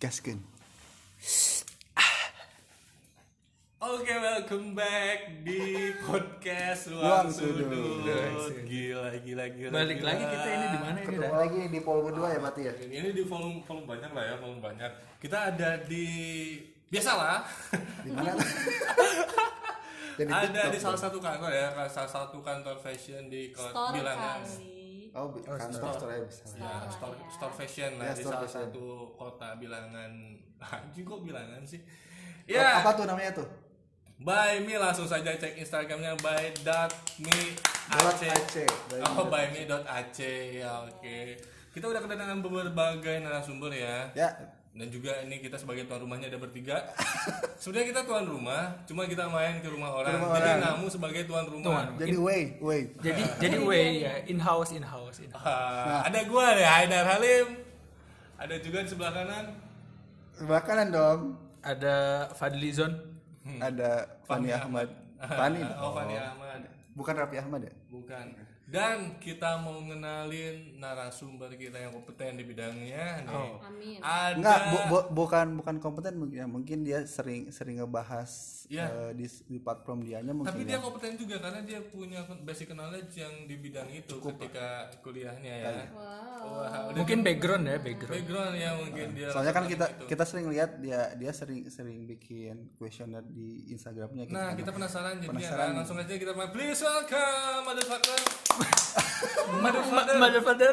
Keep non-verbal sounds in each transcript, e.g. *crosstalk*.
gaskeun Oke, welcome back di podcast Ruang Ruang Sudut. Sudut. Gila, gila, gila. Balik gila. lagi kita ini di mana ini ketemu dah? lagi di pol kedua ya berarti ya Ini di volume volume banyak lah ya, volume banyak. Kita ada di biasalah. di mana *laughs* ada di salah satu kantor ya, salah satu kantor fashion di kota Store Bilangan. kali. Oh bi- kantor store ya bisa Ya, Store store, ya. store fashion lah Ya, di store salah fashion. satu kota Bilangan. *laughs* Anjing kok Bilangan sih? Oh, Ya, apa tuh namanya tuh by me langsung saja cek Instagramnya by dot me Dot ac. AC. By me Oh dot by me dot ac ya oke. Kita udah kedatangan berbagai narasumber ya. ya Dan juga ini kita sebagai tuan rumahnya ada bertiga. *laughs* Sebenarnya kita tuan rumah, cuma kita main ke rumah orang. rumah Jadi orang. kamu sebagai tuan rumah. Tuan. jadi way way Jadi *laughs* jadi way ya in house in house. In house. Ah, Ada gua deh, Haidar Halim. Ada juga di sebelah kanan. sebelah kanan dong Ada Fadli Zon. ada Fani Ahmad Fani Oh, dong. Fani Ahmad. bukan Raffi Ahmad ya Bukan. Dan kita mau ngenalin narasumber kita yang kompeten di bidangnya nih. Oh. Amin. Ada Enggak, bu- bu- bukan bukan kompeten mungkin ya. Mungkin dia sering sering ngebahas Iya. eh, di di platform dianya mungkin. tapi ya. dia kompeten juga karena dia punya basic knowledge yang di bidang itu ketika kuliahnya ya. Wow. Wah, udah Mungkin background ya background. background yang mungkin dia Soalnya kan kita itu. kita sering lihat dia dia sering sering bikin kuesioner di Instagramnya. Nah, kita penasaran jadi Penasaran. ya, langsung aja kita. Please welcome motherfucker. Mother *laughs* mother father.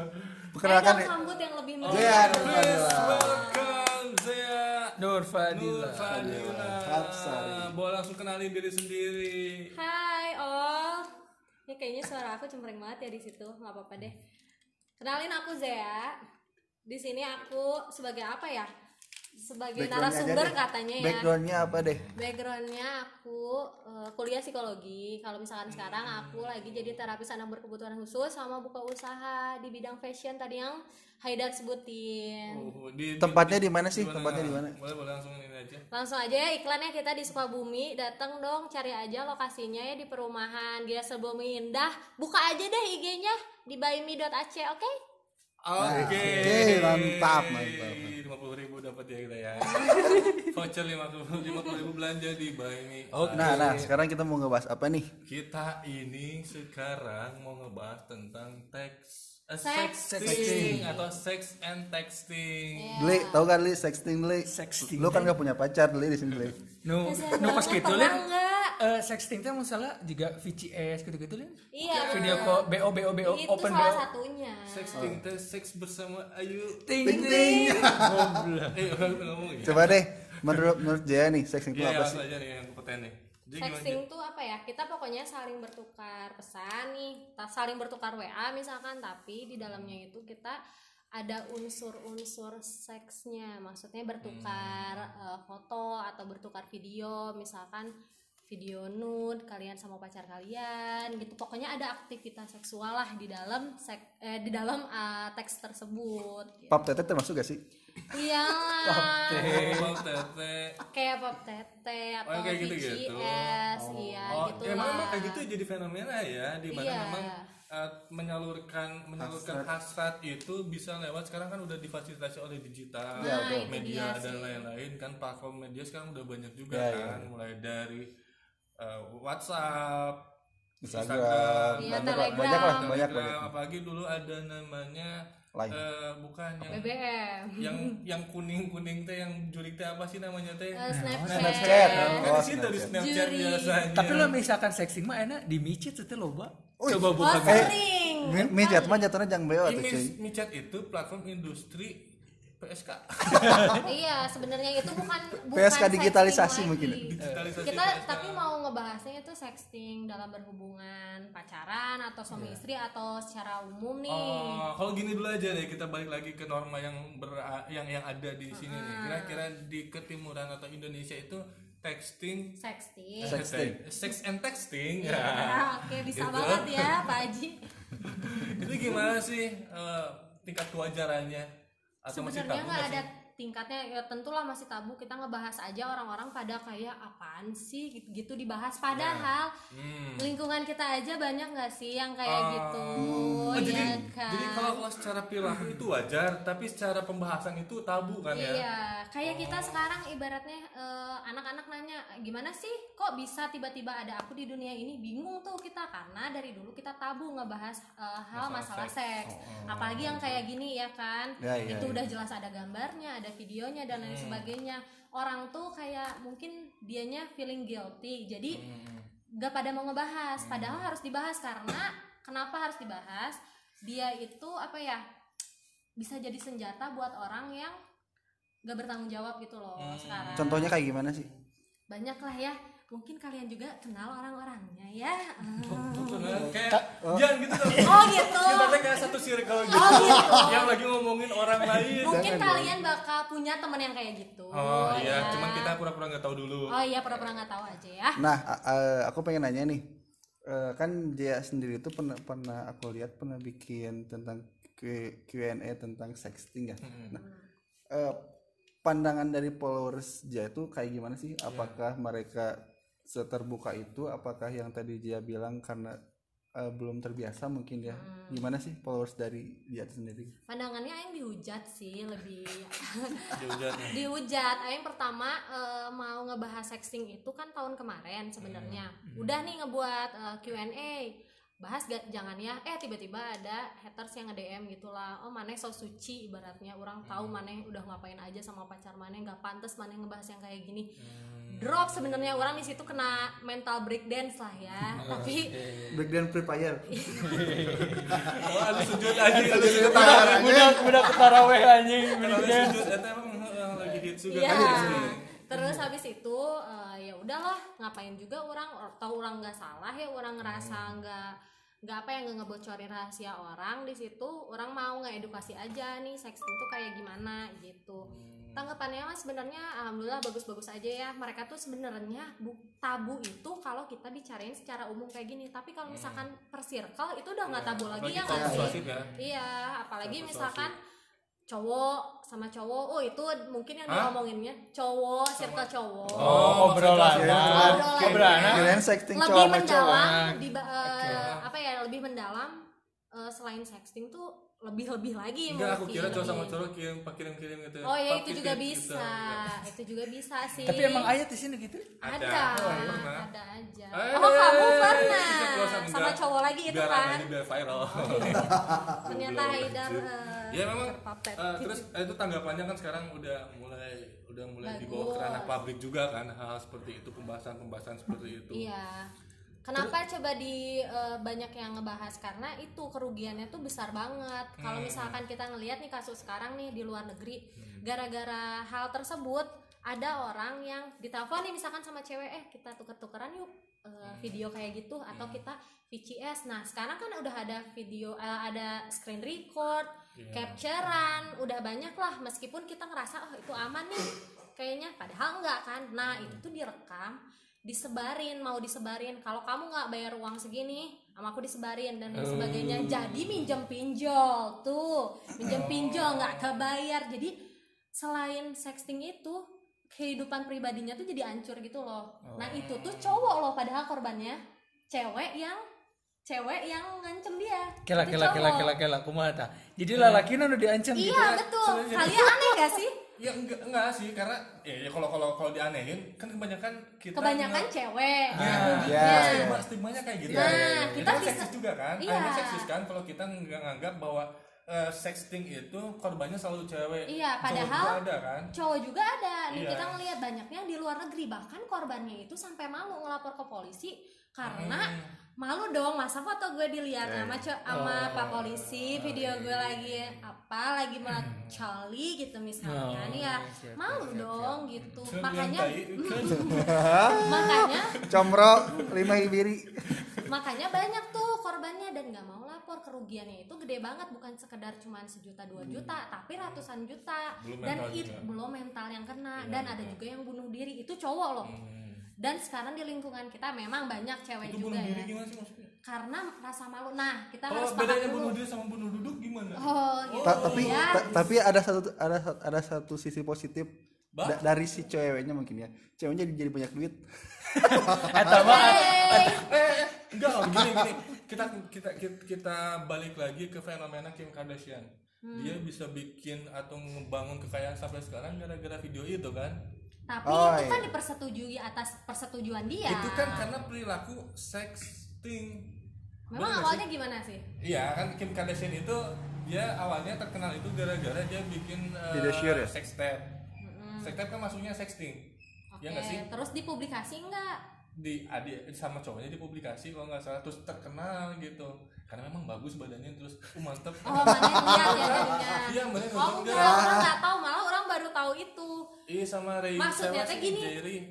*laughs* Perkenalkan ya. dong sambut yang lebih. Nurfadila. Welcome Zea. Nur Nur Fadila. Fadila. Hapsari. Boleh langsung kenalin diri sendiri. Hai all. Ini kayaknya suara aku cempreng banget ya di situ. nggak apa-apa deh. Kenalin aku Zea. Di sini aku sebagai apa ya? Sebagai narasumber katanya ya. Backgroundnya apa deh? Backgroundnya aku eh, kuliah psikologi. Kalau misalkan sekarang aku lagi jadi terapis anak berkebutuhan khusus sama buka usaha di bidang fashion tadi yang Haidar sebutin. Oh, di, Tempatnya di mana sih? Tempatnya di mana? Boleh boleh langsung ini aja. Langsung aja ya iklannya kita di Sukabumi. Datang dong cari aja lokasinya ya di perumahan Gila Sebumi Indah. Buka aja deh IG-nya di buyme.ac, oke? Oke. oke, mantap, mantap. Lima puluh ribu dapat ya kita ya. *laughs* Voucher lima puluh ribu belanja di Buy Me. Oh, Nah, nah, sekarang kita mau ngebahas apa nih? Kita ini sekarang mau ngebahas tentang teks eh, Sex. sexting atau sex and texting. Deli, tau kan Li sexting Li? Sexting. Lu kan gak punya pacar Li di sini Li. Kasihan nu pas gitu lihat. enggak? Eh sexting teh masalah juga VCS gitu-gitu lihat. Iya. Video call BO BO BO Itu open salah BO. satunya. Sexting teh seks bersama Ayu. Ting Ting ting. Eh, *laughs* ngomong ya. Coba deh, menurut menurut Jaya nih sexting itu Iya, apa langsung sih? aja nih yang kompeten nih. Jadi Sexting tuh apa ya? Kita pokoknya saling bertukar pesan nih, saling bertukar WA misalkan, tapi di dalamnya itu kita ada unsur-unsur seksnya, maksudnya bertukar eh, foto atau bertukar video, misalkan video nude kalian sama pacar kalian gitu. Pokoknya ada aktivitas seksual lah di dalam sek eh, di dalam eh, teks tersebut. Gitu. Pap tete termasuk gak sih? Iyalah. Oh, tete. Kayak pop tete atau Oh, kayak gitu-gitu. VCS, iya Oh, gitu ya lah. memang kayak gitu jadi fenomena ya di mana Iya. memang uh, menyalurkan menyalurkan hasrat itu bisa lewat sekarang kan udah difasilitasi oleh digital, Iya. Nah, media dia dan lain-lain kan platform media sekarang udah banyak juga Iya, kan mulai dari uh, WhatsApp, Instagram, Iya, banyak, Telegram. banyak lah, banyak banyak. apalagi dulu ada namanya Line. uh, bukan yang BBM yang *laughs* yang kuning kuning teh yang jurik teh apa sih namanya teh? Eh, Snapchat, Snapchat. Kan Oh, di situ di Snapchat. Snapchat Juri. biasanya. Tapi lo misalkan sexting mah enak di micet itu loba. Wih. Coba Oh buka sering Mi- Mijat mah jatuhnya jangan beo tuh cuy. Michat itu platform industri PSK. *laughs* Iya sebenarnya itu bukan bukan PSK sexting digitalisasi lagi. mungkin. Digitalisasi Kita PSK. tapi mau ngebahasnya itu sexting dalam berhubungan pacaran atau suami istri atau secara umum nih Oh, kalau gini dulu aja deh kita balik lagi ke norma yang ber, yang yang ada di sini nih. Kira-kira di ketimuran atau Indonesia itu texting sexting Sexting. sex and texting Ya, ya. oke bisa Gitu. banget ya Pak Haji *laughs* itu gimana sih eh, tingkat kewajarannya atau sebenarnya nggak nggak ada sih? Tingkatnya ya tentulah masih tabu kita ngebahas aja orang-orang pada kayak apaan sih? gitu, gitu dibahas padahal Hmm. lingkungan kita aja banyak nggak sih yang kayak Ah. gitu? Oh, ya jadi kan? jadi kalau kalau secara perilaku itu wajar, tapi secara pembahasan itu tabu kan ya? Iya, kayak kita sekarang ibaratnya eh, anak-anak nanya gimana sih? Kok bisa tiba-tiba ada aku di dunia ini? Bingung tuh kita karena dari dulu kita tabu ngebahas eh, hal Masalah masalah seks. seks, apalagi yang kayak gini ya kan, Ya, ya, itu ya. udah jelas ada gambarnya, ada videonya dan lain sebagainya. Orang tuh kayak mungkin dianya feeling guilty, jadi nggak pada mau ngebahas, padahal harus dibahas karena kenapa harus dibahas? Dia itu apa ya? bisa jadi senjata buat orang yang gak bertanggung jawab gitu loh sekarang. Contohnya kayak gimana sih? Banyak lah ya mungkin kalian juga kenal orang-orangnya ya Ah. Bener, kayak jangan gitu dong. oh gitu Kita tuh kayak satu circle gitu. Oh, gitu. yang lagi ngomongin orang lain. mungkin kalian bakal punya temen yang kayak gitu Oh iya, ya. cuman kita pura-pura nggak tahu dulu. oh iya pura-pura nggak tahu aja ya nah a- aku pengen nanya nih Eh, kan dia sendiri itu pernah pernah aku lihat pernah bikin tentang Q&A tentang sexting ya nah eh, pandangan dari followers dia itu kayak gimana sih apakah mereka seterbuka itu apakah yang tadi dia bilang karena eh, belum terbiasa mungkin ya? Gimana sih followers dari dia sendiri? Pandangannya yang dihujat sih lebih *laughs* Dihujat nih. dihujat. Yang pertama eh, mau ngebahas sexting itu kan tahun kemarin sebenarnya. Udah nih ngebuat eh, Q&A bahas gak jangan ya eh tiba-tiba ada haters yang nge-DM gitulah. Oh maneh so suci ibaratnya. Orang tahu maneh udah ngapain aja sama pacar maneh nggak pantas maneh ngebahas yang kayak gini. Drop sebenarnya orang di situ kena mental breakdance lah ya. *laughs* Tapi breakdown free fire ada sujud sujud Udah udah ketaraweh anjing. Sujud itu emang eh, lagi hits juga Iya. Terus habis itu eh, ya udahlah ngapain juga orang tahu orang nggak salah ya orang ngerasa nggak nggak apa yang nggak ngebocorin rahasia orang di situ orang mau ngedukasi aja nih seks itu kayak gimana gitu. Tanggapannya mas sebenarnya alhamdulillah bagus-bagus aja ya. Mereka tuh sebenarnya bu- tabu itu kalau kita bicarain secara umum kayak gini. Tapi kalau misalkan per circle itu udah nggak tabu lagi Apalagi ya nggak sih? ya. Iya, apalagi misalkan cowok sama cowok, oh itu mungkin yang Hah? ngomonginnya cowok, circle cowok. Oh, obrolan. Obrolan. Lebih cowok sama cowok mendalam, di, apa ya lebih mendalam eh, selain sexting tuh lebih lebih lagi Enggak, aku mungkin, kira cowok sama cowok kirim kirim-kirim gitu. Oh ya itu juga tip gitu. bisa, itu juga bisa sih. Tapi emang ayat di sini gitu. ada, Ada. Oh, pernah. ada aja. Eh, Oh kamu bisa pernah close-up, sama cowok lagi itu biar kan? biar viral. *laughs* Ternyata Haidar. eh, ya memang eh, terus eh, itu tanggapannya kan sekarang udah mulai udah mulai dibawa ke ranah publik juga kan hal seperti itu pembahasan-pembahasan seperti itu. Iya. Kenapa coba di eh, banyak yang ngebahas karena itu kerugiannya tuh besar banget. Kalau Hmm. misalkan kita ngelihat nih kasus sekarang nih di luar negeri, gara-gara hal tersebut ada orang yang ditelepon nih misalkan sama cewek, eh kita tuker-tukeran yuk eh, Hmm. video kayak gitu atau kita VCS. Nah sekarang kan udah ada video, eh, ada screen record, Iya. capturean, udah banyak lah. Meskipun kita ngerasa oh itu aman nih, kayaknya padahal enggak kan. Nah itu tuh direkam disebarin mau disebarin. Kalau kamu nggak bayar uang segini sama aku disebarin dan lain sebagainya. Jadi minjem pinjol tuh. Minjem pinjol nggak kebayar. Jadi selain sexting itu kehidupan pribadinya tuh jadi hancur gitu loh. Nah itu tuh cowok loh padahal korbannya. Cewek yang cewek yang ngancem dia. Kela kela kela kela kela kumaha tah. Jadi lalaki udah diancam gitu. iya betul. Kalian aneh gak sih enggak enggak sih karena ya, ya kalau kalau kalau dianehin kan kebanyakan kita kebanyakan nge- cewek Ya, ya, Nah, stigma stigmanya kayak gitu. Nah, Ya, kita itu kan bisa- seksis juga kan. Iya. Akhirnya seksis kan kalau kita nggak nganggap bahwa eh, sexting itu korbannya selalu cewek. Iya, Cowok padahal juga ada kan. cowok juga ada nih Iya. kita ngelihat banyaknya di luar negeri bahkan korbannya itu sampai malu ngelapor ke polisi karena Hmm. malu dong masa foto gue dilihat Ya, sama co- sama pak polisi video gue lagi apa lagi mencoli gitu misalnya Oh, nih ya. siap, malu siap, dong gitu. Makanya *laughs* makanya comro lima ibiri makanya banyak tuh korbannya dan nggak mau lapor. Kerugiannya itu gede banget bukan sekedar cuman sejuta dua juta tapi ratusan juta. Belum dan itu belum mental yang kena. Iya, dan betul. ada juga yang bunuh diri. Itu cowok loh. Hmm. Dan sekarang di lingkungan kita memang banyak cewek itu juga bunuh diri ya gimana sih maksudnya? karena rasa malu nah kita Oh, harus paham bedanya dulu bunuh diri sama bunuh duduk gimana? oh gitu Ta- tapi ya ta- tapi ada satu ada ada satu sisi positif da- dari si ceweknya mungkin ya ceweknya jadi, jadi banyak duit Atau mah Eh, eh, enggak, oh, gini gini. Kita, kita kita kita balik lagi ke fenomena Kim Kardashian. Hmm. Dia bisa bikin atau ngebangun kekayaan sampai sekarang gara-gara video itu kan? Tapi Oh, itu kan iya. dipersetujui atas persetujuan dia Itu kan karena perilaku sexting. memang Bener nggak awalnya gimana sih Iya kan Kim Kardashian itu dia awalnya terkenal itu gara-gara dia bikin eh, Video share ya? sex tape. Sex tape kan masuknya sexting. oke Ya nggak sih? terus dipublikasi enggak Di adik sama cowoknya dipublikasi kalau nggak salah terus terkenal gitu. Karena memang bagus badannya terus uh, mantep. oh mana lihat ya Iya, mana oh enggak nggak? orang nggak tahu malah orang baru tahu itu Iya sama Ray. maksudnya teh gini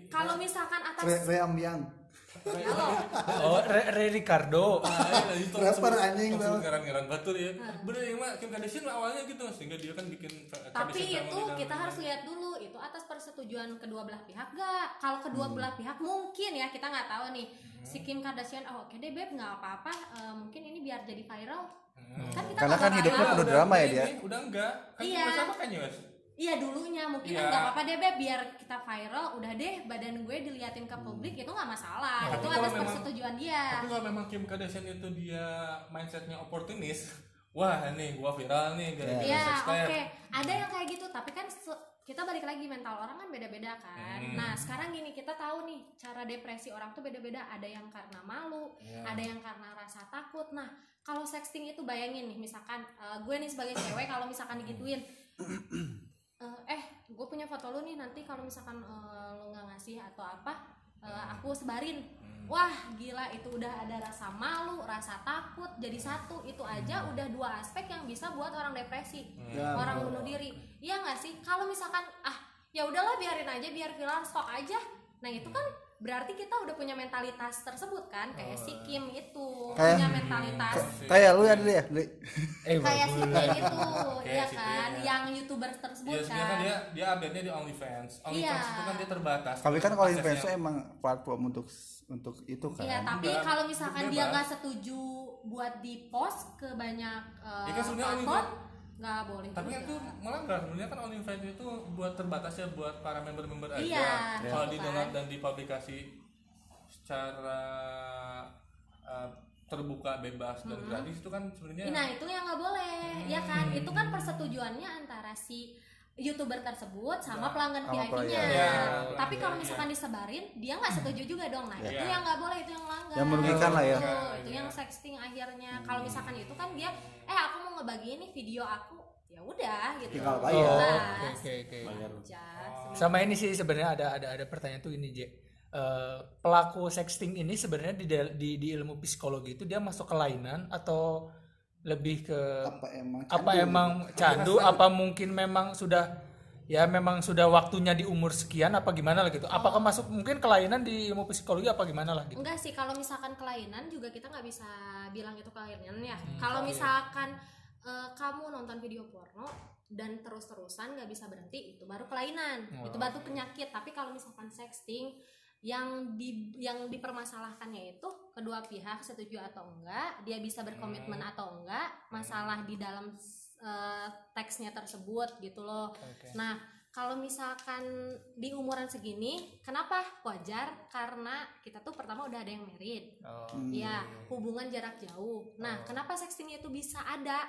kalau misalkan atas Re Reambiang halo oh Re, Re Ricardo. Ah, iya, itu Rapper sebut- anjing sebut tau. ngaran-ngaran batur ya. Bener ya Mak, Kim Kardashian awalnya gitu sehingga dia kan bikin tapi itu kita harus lihat dulu itu atas persetujuan kedua belah pihak gak kalau kedua belah pihak mungkin ya kita nggak tahu nih si Kim Kardashian oh oke deh beb nggak apa-apa eh, mungkin ini biar jadi viral kan kita Karena kan hidupnya penuh drama ya dia. Udah enggak. Kan Iya. bersama kan Yos? Iya dulunya mungkin Iya. kan nggak apa-apa deh beb biar kita viral udah deh badan gue diliatin ke publik itu nggak masalah Tapi itu atas memang- persetujuan dia Tapi kalau memang Kim Kardashian itu dia mindsetnya oportunis, wah nih gua viral nih gara-gara Iya, sex oke. tape. Ada yang kayak gitu, tapi kan kita balik lagi mental orang kan beda-beda kan. Hmm. Nah, sekarang gini kita tahu nih cara depresi orang tuh beda-beda. Ada yang karena malu, Iya. ada yang karena rasa takut. Nah, kalau sexting itu bayangin nih, misalkan eh, gue nih sebagai cewek kalau misalkan digituin, eh, eh, gue punya foto lu nih nanti kalau misalkan eh, lu nggak ngasih atau apa, eh, aku sebarin. Wah gila itu udah ada rasa malu, rasa takut jadi satu itu aja udah dua aspek yang bisa buat orang depresi, Ya, orang bunuh diri. Iya nggak sih? Kalau misalkan ah ya udahlah biarin aja biar viral stok aja. Nah itu kan berarti kita udah punya mentalitas tersebut kan kayak si Kim itu Kayak- punya mentalitas kayak lu ya dulu ya Li? Eh kayak si. Kim itu Kayak ya si kan ya. yang youtuber tersebut Iya, sebenarnya kan kan. dia dia update-nya di OnlyFans. OnlyFans Iya. itu kan dia terbatas. tapi kan kalau Aksesnya. influencer emang platform untuk untuk itu kan Iya, tapi kalau misalkan dia nggak setuju buat di post ke banyak eh, Ya kan sebenarnya platform, nggak boleh. Tapi kan juga. itu melanggar sebenarnya kan OnlyFans itu buat terbatas ya buat para member-member aja. Iya, Kalau didownload kan. dan dipublikasi secara uh, terbuka bebas dan gratis itu kan sebenarnya Nah itu yang nggak boleh, ya kan? Itu kan persetujuannya antara si youtuber tersebut sama pelanggan VIP-nya. pelanggan. Iya, Tapi iya, kalau iya. misalkan disebarin, dia nggak setuju juga dong. Nah Iya. itu yang nggak boleh, itu yang melanggar. Yang merugikan lah ya. Itu Iya. yang sexting akhirnya. Kalau misalkan itu kan dia, eh aku mau ngebagiin nih video aku, ya udah gitu. Tinggal Oh, bayar. oke oke oke. Aja. Sama ini sih sebenarnya ada ada ada pertanyaan tuh ini J. Eh, pelaku sexting ini sebenarnya di, di di ilmu psikologi itu dia masuk kelainan atau lebih ke apa emang apa candu? emang candu *laughs* apa mungkin memang sudah ya memang sudah waktunya di umur sekian apa gimana lah gitu apakah masuk mungkin kelainan di ilmu psikologi apa gimana lah gitu Enggak sih, kalau misalkan kelainan juga kita nggak bisa bilang itu kelainan ya. Hmm, kalau misalkan eh, kamu nonton video porno dan terus-terusan nggak bisa berhenti, itu baru kelainan. Oh, itu baru penyakit. Tapi kalau misalkan sexting yang di yang dipermasalahkannya itu kedua pihak setuju atau enggak, dia bisa berkomitmen Hmm. atau enggak, masalah di dalam eh, teksnya tersebut gitu loh. Oke. Nah, kalau misalkan di umuran segini, kenapa wajar? Karena kita tuh pertama udah ada yang married, Oh, ya hubungan jarak jauh. Nah, kenapa sexting itu bisa ada?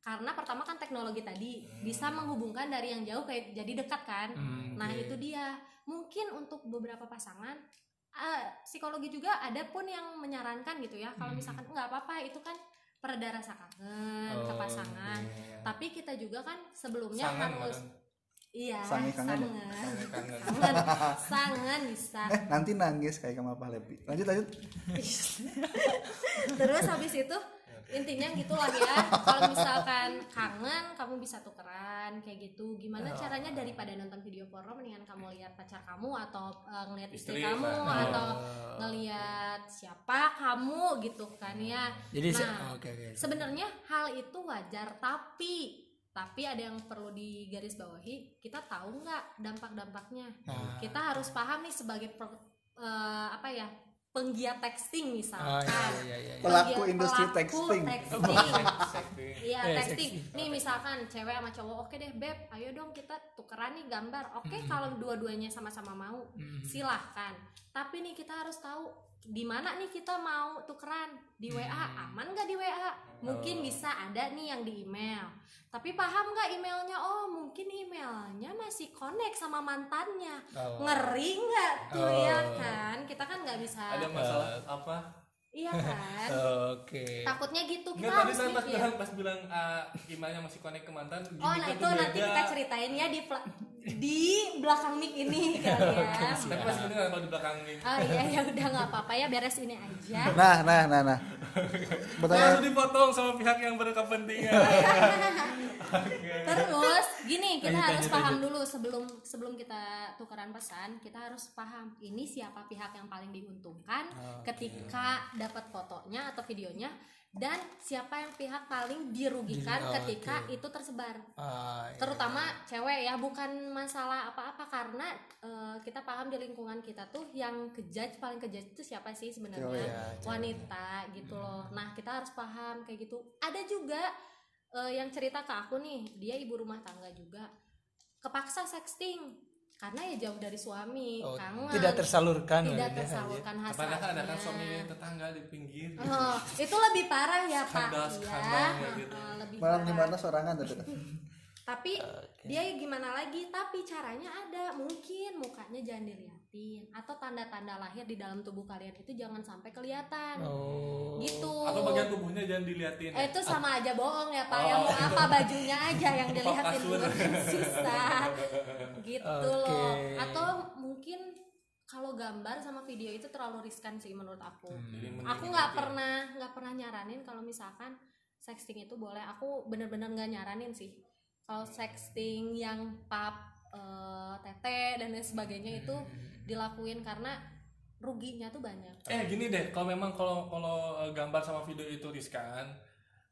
Karena pertama kan teknologi tadi bisa menghubungkan dari yang jauh kayak jadi dekat kan. Hmm, Nah, itu dia. Mungkin untuk beberapa pasangan ah, psikologi juga ada pun yang menyarankan gitu ya. Kalau misalkan nggak apa-apa itu kan pereda rasa kangen ke Oh, pasangan. oke. Tapi kita juga kan sebelumnya sangan harus malah. Iya, Sange kangen ya? sangen. kangen. Sangen, sangen bisa. eh nanti nangis kayak kamu apa lebih lanjut lanjut Terus habis itu intinya gitulah ya. Kalau misalkan kangen, kamu bisa tukeran kayak gitu. Gimana caranya daripada nonton video porno mendingan kamu lihat pacar kamu atau eh, ngelihat istri, Istri, kamu atau ngelihat siapa kamu gitu kan ya. jadi se- Nah, oke oke Sebenarnya hal itu wajar tapi tapi ada yang perlu digarisbawahi kita tahu nggak dampak-dampaknya Nah. kita harus paham nih sebagai per- eh, apa ya penggiat texting misalkan iya, iya, iya, iya. Pelaku Penggiat- industri pelaku *laughs* texting. Iya Eh, texting. sexting. Nih misalkan cewek sama cowok, oke deh beb, ayo dong kita tukeran nih gambar. Oke kalau dua-duanya sama-sama mau, silahkan. Tapi nih kita harus tahu di mana nih kita mau tukeran di WA aman nggak di WA? Mungkin bisa ada nih yang di email. Tapi paham nggak emailnya? Oh mungkin emailnya masih connect sama mantannya. Oh. Ngeri nggak tuh Oh. ya kan? Kita kan nggak bisa. Ada masalah apa? Iya kan? Oke. Takutnya gitu kita Enggak tadi saya pas bilang pas bilang ah, emailnya masih connect ke mantan. Oh, nah itu nanti beda. kita ceritain ya di di belakang mic ini *laughs* kali ya. Tapi masih penting kalau di belakang nih. Oh iya ya udah nggak apa-apa ya beres ini aja. Nah, nah, nah, nah. *laughs* Bertanya, Langsung dipotong sama pihak yang berkepentingan. *laughs* Terus gini kita Lanjut, harus lanjut, paham lanjut. dulu sebelum sebelum kita tukeran pesan kita harus paham ini siapa pihak yang paling diuntungkan ketika dapat fotonya atau videonya dan siapa yang pihak paling dirugikan Di- oh, ketika oke. itu tersebar. Iya. terutama cewek ya bukan masalah apa-apa. Karena eh, kita paham di lingkungan kita tuh yang kejudge paling kejudge itu siapa sih sebenarnya? Cewek, ya, cewek. wanita gitu loh. Nah kita harus paham kayak gitu. Ada juga eh, yang cerita ke aku nih. Dia ibu rumah tangga juga. Kepaksa sexting karena ya jauh dari suami Oh, kangen tidak tersalurkan tidak oleh dia, tersalurkan Padahal ada kan hasratnya suami tetangga di pinggir. Oh, itu lebih parah ya pak Skandal, ya skandal kayak gitu. Lebih malam parah. di mana sorangan tuh? tapi dia gimana lagi tapi caranya ada mungkin mukanya jangan diliatin atau tanda-tanda lahir di dalam tubuh kalian itu jangan sampai kelihatan. Oh. gitu. Atau bagian tubuhnya jangan diliatin. Eh, itu sama aja bohong ya pak. Oh, ya mau itu. apa bajunya aja yang dilihatin susah. Gitu Oke. loh. Atau mungkin kalau gambar sama video itu terlalu riskan sih menurut aku. Mending aku nggak pernah nggak pernah nyaranin kalau misalkan sexting itu boleh. Aku bener-bener nggak nyaranin sih. Kalau sexting yang pap eh, tete dan lain sebagainya itu *laughs* dilakuin karena ruginya tuh banyak Eh gini deh, kalau memang kalau kalau eh, gambar sama video itu riskan,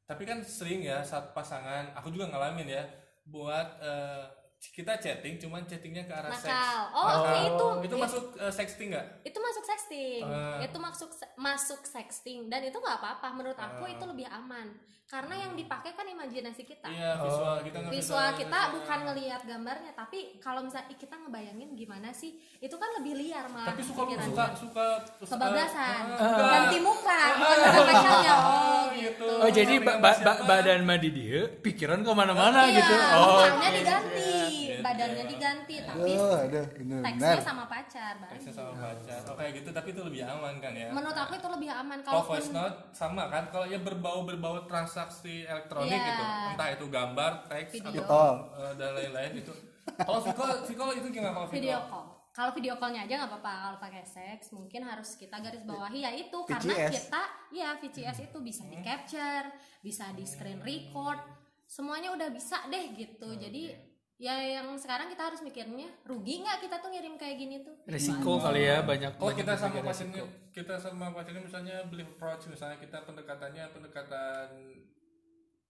tapi kan sering ya saat pasangan, aku juga ngalamin ya, buat eh, kita chatting, cuman chattingnya ke arah seks. oh, Nakal. oke itu itu masuk eh, sexting nggak? itu masuk sexting Eh. itu masuk masuk sexting dan itu nggak apa-apa menurut aku Eh. itu lebih aman karena yang dipakai kan imajinasi kita Iya visual kita nggak visual kita bukan ngelihat gambarnya tapi kalau misalnya kita ngebayangin gimana sih itu kan lebih liar malah Tapi suka pikirannya. suka suka kebablasan enggak. ganti muka bukan nama pacarnya *laughs* oh gitu. gitu Oh jadi ba- ba- ba- badan madi dia pikiran ke mana-mana iya, gitu. Oh. mukanya diganti Gitu. Badannya diganti tapi Aduh, aduh, bener. teksnya sama pacar Teksnya bagus sama pacar. Oh kayak gitu tapi itu lebih aman kan ya. menurut aku itu lebih aman Kalau voice note sama kan? Kalau ya berbau berbau transaksi elektronik Iya. gitu. Entah itu gambar teks Video. atau eh, dan lain-lain itu. Kalau Viko Viko itu gimana kalau Viko video call. Kalau video callnya aja nggak apa-apa. Kalau pakai seks mungkin harus kita garis bawahi. Ya itu karena VCS. kita ya VCS itu bisa di capture bisa di screen record. Semuanya udah bisa deh gitu. Jadi ya yang sekarang kita harus mikirnya rugi nggak kita tuh ngirim kayak gini tuh? Resiko kali ya banyak. kalau banyak kita sama resiko. kita sama pacarnya misalnya beli approach misalnya kita pendekatannya pendekatan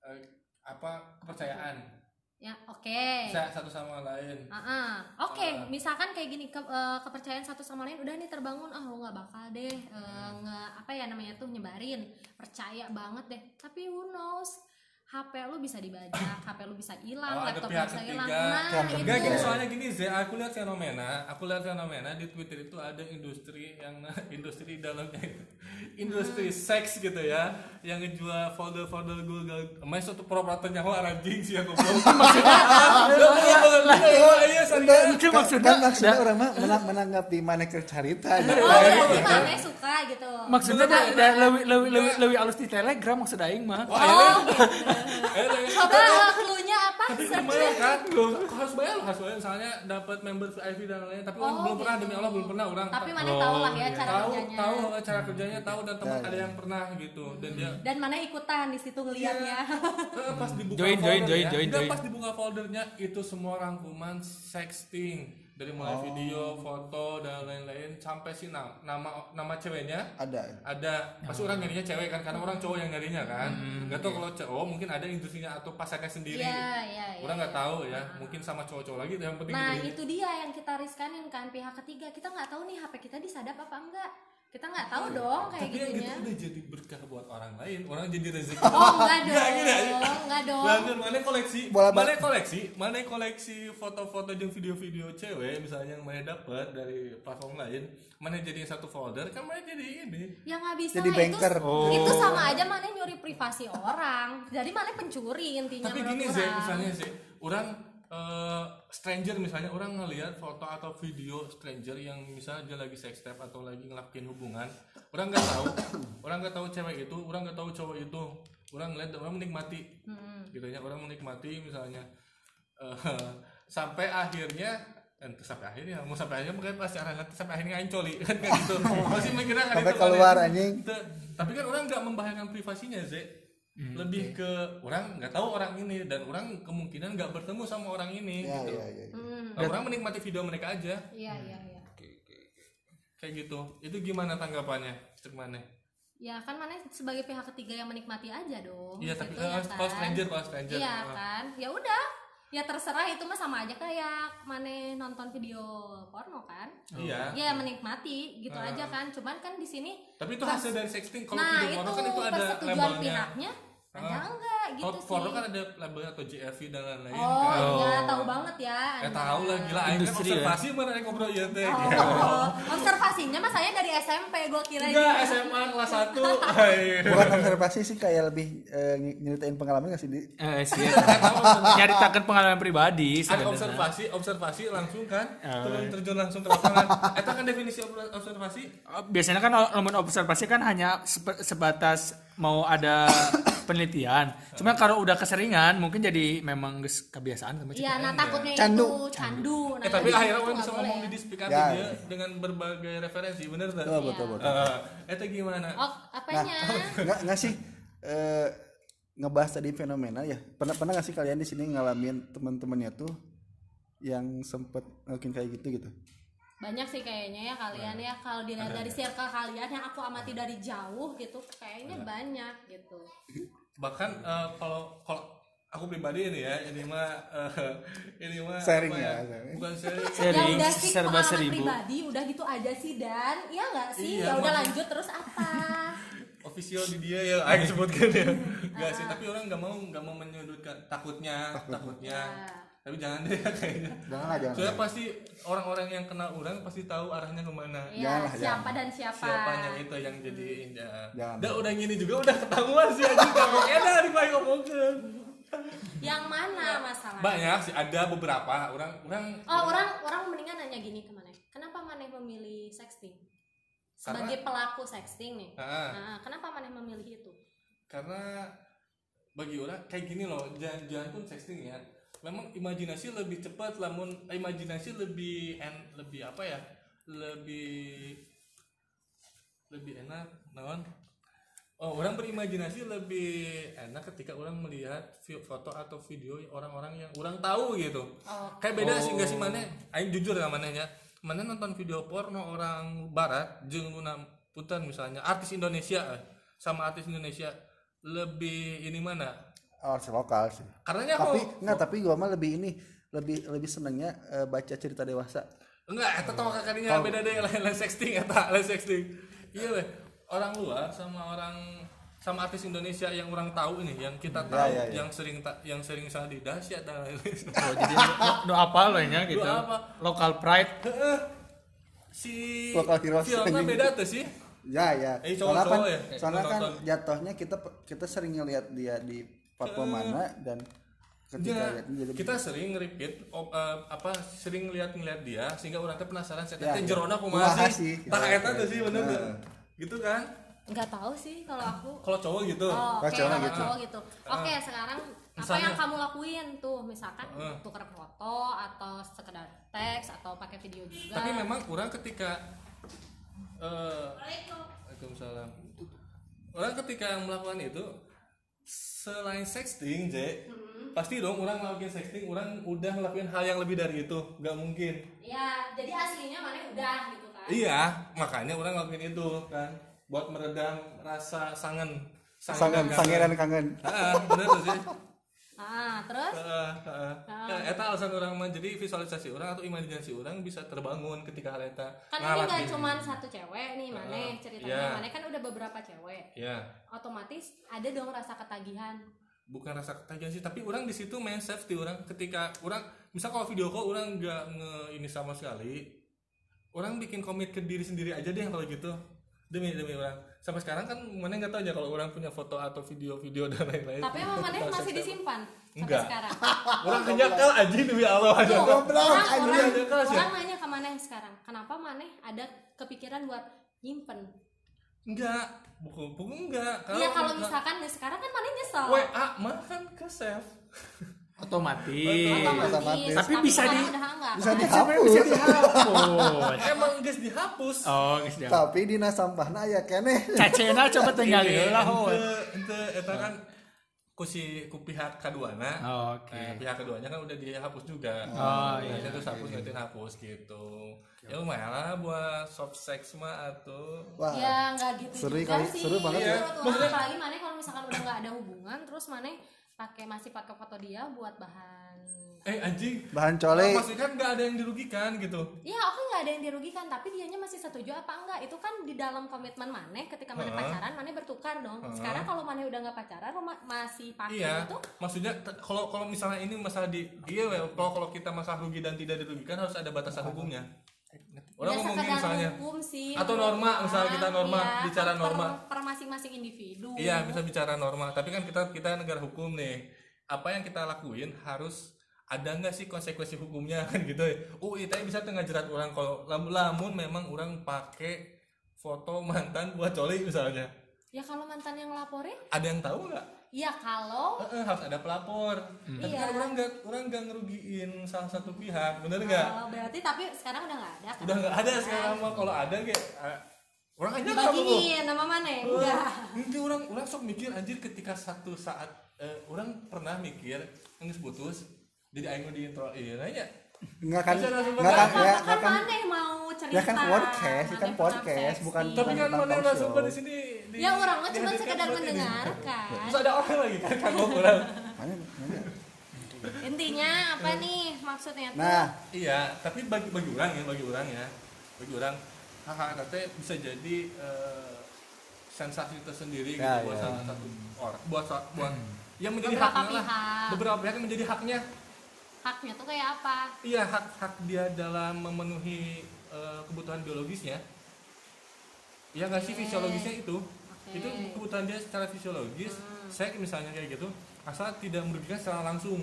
eh, apa kepercayaan. Ya oke. Bisa satu sama lain. Ah, ah. Oke, misalkan kayak gini ke- eh, kepercayaan satu sama lain udah nih terbangun ah lo nggak bakal deh eh, nge apa ya namanya tuh nyebarin. Percaya banget deh. Tapi who knows HP lu bisa dibajak, HP lu bisa hilang, Oh, laptop pihak bisa ketiga. hilang. Nah, itu. Enggak gini soalnya gini Zia, aku lihat fenomena, aku lihat fenomena di Twitter itu ada industri yang *laughs* industri dalamnya itu industri seks gitu ya, yang ngejual folder-folder Google. Mas itu pura-pura nyawa anjing sih aku belum. Iya, serius. Itu maksudnya kan maksudnya orang mah menang menanggapi mana gitu. Oh, mana suka gitu. maksudnya lebih lebih lebih lebih halus di telegram maksud aing mah. Wah, ini Oh, gitu. Coba clue-nya apa? tapi lumayan kan? Harus bayar? Loh, harus bayar. Misalnya dapat member VIP dan lain tapi orang Oh, belum pernah. gitu. demi Allah belum pernah orang. Tapi mana tahu lah ya cara tahu kerjanya. tahu eh, cara kerjanya tahu dan teman Ya, ada ya. yang pernah gitu. Dan dia Dan mana ikutan di situ ngeliatnya. Eh, pas dibuka Join, join, join, join, join. pas dibuka foldernya itu semua rangkuman sexting dari mulai video, foto dan lain-lain sampai si nama nama, nama ceweknya. Ada. ada. Pasti orang nyarinya cewek kan karena orang cowok yang nyarinya kan. Nggak tahu kalau cowok mungkin ada industrinya atau pasangan sendiri. Iya, iya, iya. orang nggak tahu ya mungkin sama cowok-cowok lagi yang penting Nah itu dia yang kita riskanin kan pihak ketiga. Kita nggak tahu nih HP kita disadap apa enggak kita nggak tahu dong kayak tapi yang gitu gitunya udah jadi berkah buat orang lain orang jadi rezeki oh enggak *laughs* Nggak, dong gini aja. enggak dong Bahkan mana koleksi, Bola mana koleksi, mana koleksi foto-foto dan video-video cewek misalnya yang mana dapat dari platform lain, mana jadi satu folder kan mana jadi ini. ya nggak bisa Jadi lah, banker. itu itu sama aja mana nyuri privasi orang jadi mana pencuri intinya Tapi gini sih, misalnya sih, orang eh, stranger misalnya orang ngelihat foto atau video stranger yang misalnya dia lagi sex tape atau lagi ngelakuin hubungan, orang nggak tahu, orang nggak tahu cewek itu, orang nggak tahu cowok itu, orang ngeliat orang menikmati, gitu ya, orang menikmati misalnya. Eh, *laughs* sampai akhirnya entah sampai akhirnya mau sampai akhirnya mungkin pasti arah sampai akhirnya aing coli *laughs* kan kayak gitu. *laughs* Masih mikirnya kan Sampai itu keluar, anjing. Tapi kan orang nggak membahayakan privasinya Ze lebih ke orang nggak tahu orang ini dan orang kemungkinan nggak bertemu sama orang ini ya gitu. ya ya, ya. Hmm, Nah, orang menikmati video mereka aja. Iya iya iya. Kayak gitu. Itu gimana tanggapannya Cek mana ya kan mana sebagai pihak ketiga yang menikmati aja dong iya tapi Gitu ya eh, kalau stranger kalau stranger. Iya eh. kan. Ya udah. Ya terserah itu mah sama aja kayak mana nonton video porno kan. Iya. Ya menikmati gitu Ah. aja kan. Cuman kan di sini tapi itu hasil dari sexting. Kalau nah video itu porno kan itu ada persetujuan labelnya pihaknya ada Ah. enggak gitu kalau sih porno kan ada labelnya atau JRV dan lain-lain oh kan. iya tahu banget ya Eh Anda. tahu lah gila aing kan ya. observasi mana yang ngobrol ya teh. Oh, *laughs* observasinya mah saya dari SMP gue kira Enggak SMA kelas 1. *laughs* Hai. bukan observasi sih kayak lebih eh, ny- nyeritain pengalaman gak sih di Eh, sih. *laughs* Nyaritakan pengalaman pribadi Ada sebenarnya. observasi, observasi langsung kan, Oh. turun terjun langsung ke lapangan. Eta kan definisi ob- observasi. Oh, Biasanya kan lamun observasi kan hanya sebatas mau ada penelitian. Cuma kalau udah keseringan mungkin jadi memang geus kebiasaan sama Iya, nah takutnya Candu. itu candu. Nah, Eh tapi itu akhirnya orang bisa ngomong di dispikasi Ya, dia ya. dengan berbagai referensi, bener tak? betul betul betul Eh, Eta gimana? Oh, apanya? *laughs* nggak nggak sih eh, ngebahas tadi fenomena ya pernah pernah nggak sih kalian di sini ngalamin teman-temannya tuh yang sempet ngelakuin kayak gitu gitu Banyak sih kayaknya ya kalian ya kalau dilihat dari circle kalian yang aku amati dari jauh gitu, kayaknya banyak gitu. Bahkan eh, kalau kalau aku pribadi ini ya, ini mah eh, ini mah Sharing ya, sharing. Bukan sharing. ya Sharing udah sih serba seribu. pribadi udah gitu aja sih dan. Iya nggak sih? Iya, ya udah lanjut terus apa? *laughs* Official di dia ya ayo sebutkan ya. *laughs* Nggak sih tapi orang nggak mau nggak mau menyudutkan. Takutnya takutnya. Ya. Tapi jangan deh *laughs* kayaknya jangan lah jangan soalnya pasti orang-orang yang kenal orang pasti tahu arahnya ke mana. Ya Janganlah, siapa dan siapa. Siapanya itu yang jadi ya Jangan. udah udah gini juga udah ketahuan sih anjing. Kamu enak di bayi ngomongin yang mana masalahnya? banyak sih ada beberapa. Orang orang oh orang orang mendingan nanya gini ke mana kenapa maneh memilih sexting? Sebagai pelaku sexting nih. Ah. nah, kenapa maneh memilih itu? Karena bagi orang kayak gini loh jangan jangan pun sexting ya memang imajinasi lebih cepat namun imajinasi lebih en, lebih apa ya? Lebih lebih enak naon? Oh orang berimajinasi lebih enak ketika orang melihat foto atau video orang-orang yang orang tahu gitu. Oh. Kayak beda sih nggak sih mana aing jujur ya. Mananya mana nonton video porno orang barat jeung luna putan misalnya artis Indonesia eh, sama artis Indonesia lebih ini mana artis lokal sih karenanya tapi aku nggak tapi gua mah lebih ini lebih lebih senengnya eh, baca cerita dewasa enggak eta tau kakaknya beda deh *laughs* lain lain sexting eta lain sexting iya weh orang luar sama orang sama artis Indonesia yang orang tahu ini yang kita tahu ya, ya. yang sering ta- yang sering salah di dahsyat dan *laughs* Oh, jadi do apa lo nya gitu. Do apa? Local pride. Heeh. si Local heroes. filmnya beda tuh sih ya ya Eh, soalnya kan ya? soalnya kan jatuhnya kita kita sering ngelihat dia di platform mana dan ketika Ya, lihat jadi kita sering repeat op- eh, apa sering ngeliat-ngeliat dia sehingga orang teh penasaran saya Ya, teh ya. jerona Kumaha sih? eta tuh sih bener Nah. gitu kan nggak tahu sih kalau aku kalau cowok gitu Oh, oke Kalau cowok gitu. cowok gitu. Oke, sekarang apa misalnya. yang kamu lakuin tuh? Misalkan Eh. tuker foto atau sekedar teks atau pakai video juga. tapi memang orang ketika eh Waalaikumsalam orang ketika melakukan itu selain sexting J Hmm. pasti dong orang ngelakuin sexting orang udah ngelakuin hal yang lebih dari itu nggak mungkin ya, jadi aslinya mana udah gitu kan. Iya, makanya orang ngelakuin itu kan buat meredam rasa sangen sangat dan pangeran kangen Ah, bener tuh sih. Ah terus? Heeh, heeh. Ya, eta alasan orang mah jadi visualisasi orang atau imajinasi orang bisa terbangun ketika hal eta kan ini ngalat nggak di- cuma satu cewek nih maneh ceritanya iya. maneh kan udah beberapa cewek. Ya otomatis ada dong rasa ketagihan. Bukan rasa ketagihan sih tapi orang di situ main safety orang ketika orang misal kalau video call orang nggak nge ini sama sekali orang bikin komit ke diri sendiri aja deh kalau gitu demi demi orang. Sampai sekarang kan mana nggak tahu aja kalau orang punya foto atau video-video dan lain-lain. Tapi emang maneh Tentang masih disimpan sampai Enggak. sekarang? *laughs* Orang hanya kal aja demi Allah. Aja Goblok, orang, orang, ya? orang nanya ke maneh sekarang. Kenapa maneh ada kepikiran buat nyimpen? Enggak. Buku buku enggak. Iya kalau misalkan nih sekarang kan maneh nyesel? WA mah kan ke save *laughs* otomatis. Otomatis. Otomatis. Tapi bisa di- enggak bisa dihapus. Bisa dihapus. *laughs* Emang guys dihapus. Oh guys dia tapi dina sampahna aya keneh cacena coba tinggal lah oh ente ente eta kan ku si ku pihak keduanya Oh, oke. Eh, pihak keduanya kan udah dihapus juga. Oh, Nah, iya. Itu hapus nanti hapus gitu. Ya lumayan lah buat soft sex mah atau wah. Ya nggak gitu Seru kali- sih. seru banget ya. menurut orang. Maksudnya- apalagi maneh kalau misalkan udah nggak ada hubungan terus maneh pakai masih pakai foto dia buat bahan eh anjing. bahan cole Maksudnya kan nggak ada yang dirugikan gitu. Iya, oke nggak ada yang dirugikan, tapi dianya masih setuju apa enggak? Itu kan di dalam komitmen maneh ketika maneh Heeh. pacaran, maneh bertukar dong. Heeh. Sekarang kalau maneh udah nggak pacaran, lo ma- masih pakai Iya, itu, maksudnya kalau kalau misalnya ini masalah di iya well, kalau kalau kita masalah rugi dan tidak dirugikan harus ada batasan hukumnya. Orang ya ngomongin misalnya hukum sih. Atau norma, misalnya kita norma, Iya, bicara norma. per masing-masing individu. Iya bisa bicara normal, tapi kan kita kita negara hukum nih. Apa yang kita lakuin harus ada nggak sih konsekuensi hukumnya *laughs* kan gitu ya. UI tapi bisa tengah jerat orang kalau lam- lamun memang orang pakai foto mantan buat coli misalnya. Ya kalau mantan yang laporin, Ada yang tahu nggak? Ya kalau Eh, eh, harus ada pelapor. Tapi Iya. kan orang nggak orang nggak ngerugiin salah satu pihak, bener nggak? Oh, berarti tapi sekarang udah nggak ada. kan? Udah nggak ada sekarang mah kalau ada kayak eh, orang aja nggak mau. Dibagiin nama maneh, enggak. Nanti orang orang sok mikir anjir ketika satu saat eh, orang pernah mikir nggak putus jadi aing di intro iya nanya nggak kan Bisa langsung nggak kan ya kan, nggak kan maneh mau cerita. ya kan podcast maneh kan podcast bukan tapi kan tentang mana show. di sini di- Ya orang mah cuma sekedar mendengarkan. terus ada orang lagi kan kagok orang Mana, mana? Intinya apa nih maksudnya tuh? nah iya tapi bagi bagi orang ya bagi orang ya bagi orang katanya bisa jadi eh, sensasi tersendiri Ya, gitu buat ya. salah satu orang buat buat yang menjadi Beberapa haknya lah pihak. beberapa pihak yang menjadi haknya Haknya tuh kayak apa? Iya hak hak dia dalam memenuhi eh, kebutuhan biologisnya. Iya nggak sih Oke. fisiologisnya itu? Oke. Itu kebutuhan dia secara fisiologis. Seks misalnya kayak gitu, asal tidak merugikan secara langsung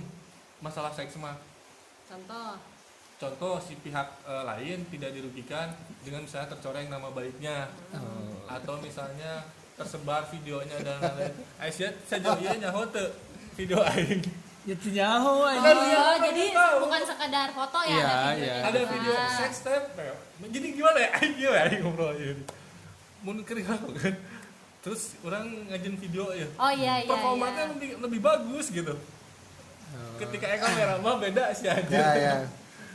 masalah seks mah. Contoh. Contoh si pihak eh, lain tidak dirugikan dengan misalnya tercoreng nama baiknya atau misalnya tersebar videonya dan lain-lain. Aisyah saja iya nyaho video aing. Ya nyaho aja Oh, kan jadi tahu. bukan sekedar foto ya, Iya, ada videonya iya. ada video sex tape jadi gimana ya? Gimana *laughs* aing ngobrol ini mun kering aku kan? Terus orang ngajin video ya Oh iya iya. performanya iya. lebih lebih bagus gitu. Ketika Eka kamera mah beda sih aja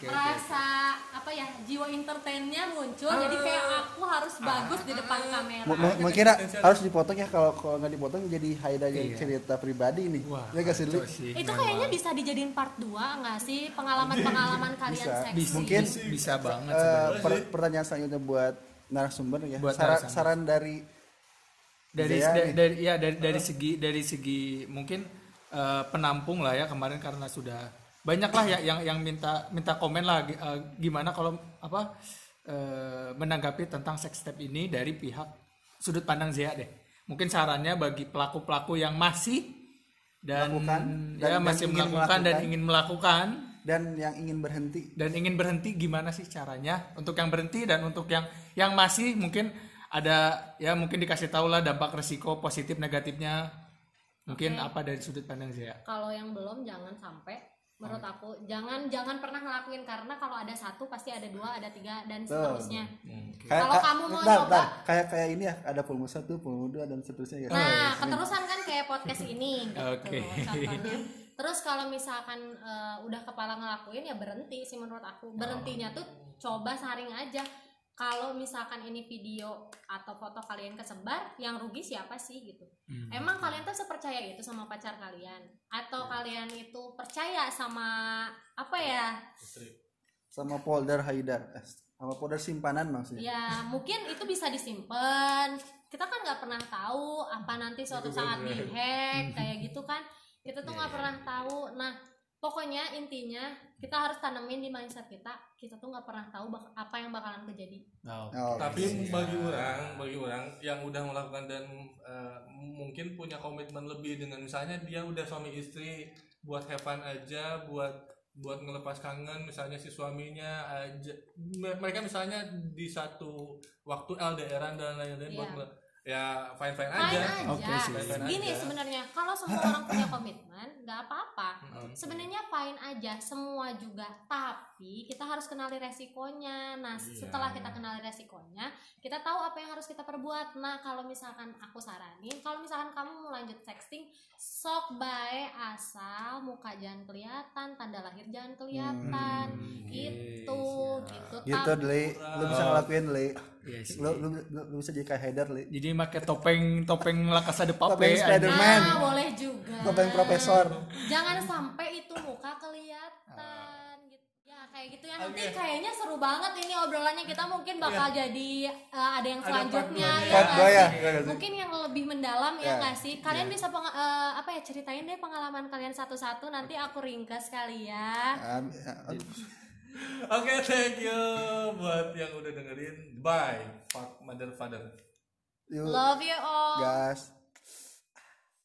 ya ya Rasa apa ya jiwa entertainnya muncul. Jadi kayak aku harus bagus di depan kamera. M- mungkin harus dipotong ya kalau kalau nggak dipotong jadi aja Iya. cerita pribadi nih wah ya gak sih sih, Itu memang. kayaknya bisa dijadiin part 2 nggak sih pengalaman-pengalaman kalian Bisa. seksi? bisa, Mungkin, bisa, bisa banget Eh, sebenarnya. per- pertanyaan selanjutnya buat narasumber ya Buat saran, narasumber. saran dari dari Dea da- nih. dari ya dari dari segi dari segi mungkin eh, penampung lah ya kemarin karena sudah banyak lah ya yang yang minta minta komen lah eh, gimana kalau apa eh, menanggapi tentang sex step ini dari pihak sudut pandang Zia deh. Mungkin sarannya bagi pelaku pelaku yang masih dan, Melakukan, dan- ya dan masih ingin melakukan, dan melakukan. ingin melakukan. Dan yang ingin berhenti. Dan ingin berhenti gimana sih caranya? Untuk yang berhenti dan untuk yang yang masih mungkin ada ya mungkin dikasih tahu lah dampak resiko positif negatifnya. Mungkin Oke. apa dari sudut pandang saya Kalau yang belum jangan sampai menurut aku jangan jangan pernah ngelakuin karena kalau ada satu pasti ada dua ada tiga dan seterusnya. Kayak Kalau ka- kamu mau bentar, coba- bentar. kayak kayak ini ya ada pulmu satu pulmu dua dan seterusnya ya. Nah keterusan kan kayak podcast ini. *laughs* Gitu Oke. contohnya. Terus kalau misalkan eh, udah kepala ngelakuin ya berhenti sih menurut aku. Berhentinya tuh coba saring aja kalau misalkan ini video atau foto kalian kesebar yang rugi siapa sih gitu. Hmm. emang kalian tuh sepercaya itu sama pacar kalian? Atau kalian itu percaya sama apa ya? Istri. sama folder Haidar eh, sama folder simpanan maksudnya? Ya mungkin itu bisa disimpan. Kita kan nggak pernah tahu apa nanti suatu saat dihack kayak *laughs* gitu kan. Kita tuh nggak pernah tahu. Nah pokoknya intinya kita harus tanemin di mindset kita kita tuh nggak pernah tahu bak- apa yang bakalan terjadi Oh. Tapi bagi orang, bagi orang yang udah melakukan dan eh, mungkin punya komitmen lebih dengan misalnya dia udah suami istri buat have fun aja, buat buat ngelepas kangen misalnya si suaminya aja me- mereka misalnya di satu waktu LDRan dan lain-lain buat Iya. ngele- ya fine fine fine aja. aja, Oke sih. Fine-fine gini aja. sebenarnya kalau semua orang punya komitmen. Sebenarnya fine aja semua juga. Tapi kita harus kenali resikonya. Nah Iya. setelah kita kenali resikonya kita tahu apa yang harus kita perbuat. Nah kalau misalkan aku saranin kalau misalkan kamu mau lanjut sexting sok bae asal muka jangan kelihatan tanda lahir jangan kelihatan. Hmm, itu gitu. Gitu Tapi- Deli lu bisa ngelakuin Deli Iya sih. lu, lu, lu, lu bisa jadi kayak Haidar Deli Jadi pakai topeng topeng La Casa de Papel. Topeng Spider-Man. nah boleh juga. Topeng profesor. Jangan sampai itu muka kelihatan gitu. Ya kayak gitu ya. Nanti kayaknya seru banget ini obrolannya. Kita mungkin bakal jadi uh, ada yang Ada part selanjutnya dua-nya. ya Part ya, iya mungkin yang lebih mendalam ya Ya, nggak sih? Kalian bisa peng- uh, apa ya ceritain deh pengalaman kalian satu-satu. Nanti aku ringkas kali ya. Ah, ah, Oke, thank you buat yang udah dengerin. Bye. Fuck mother father. love you all gas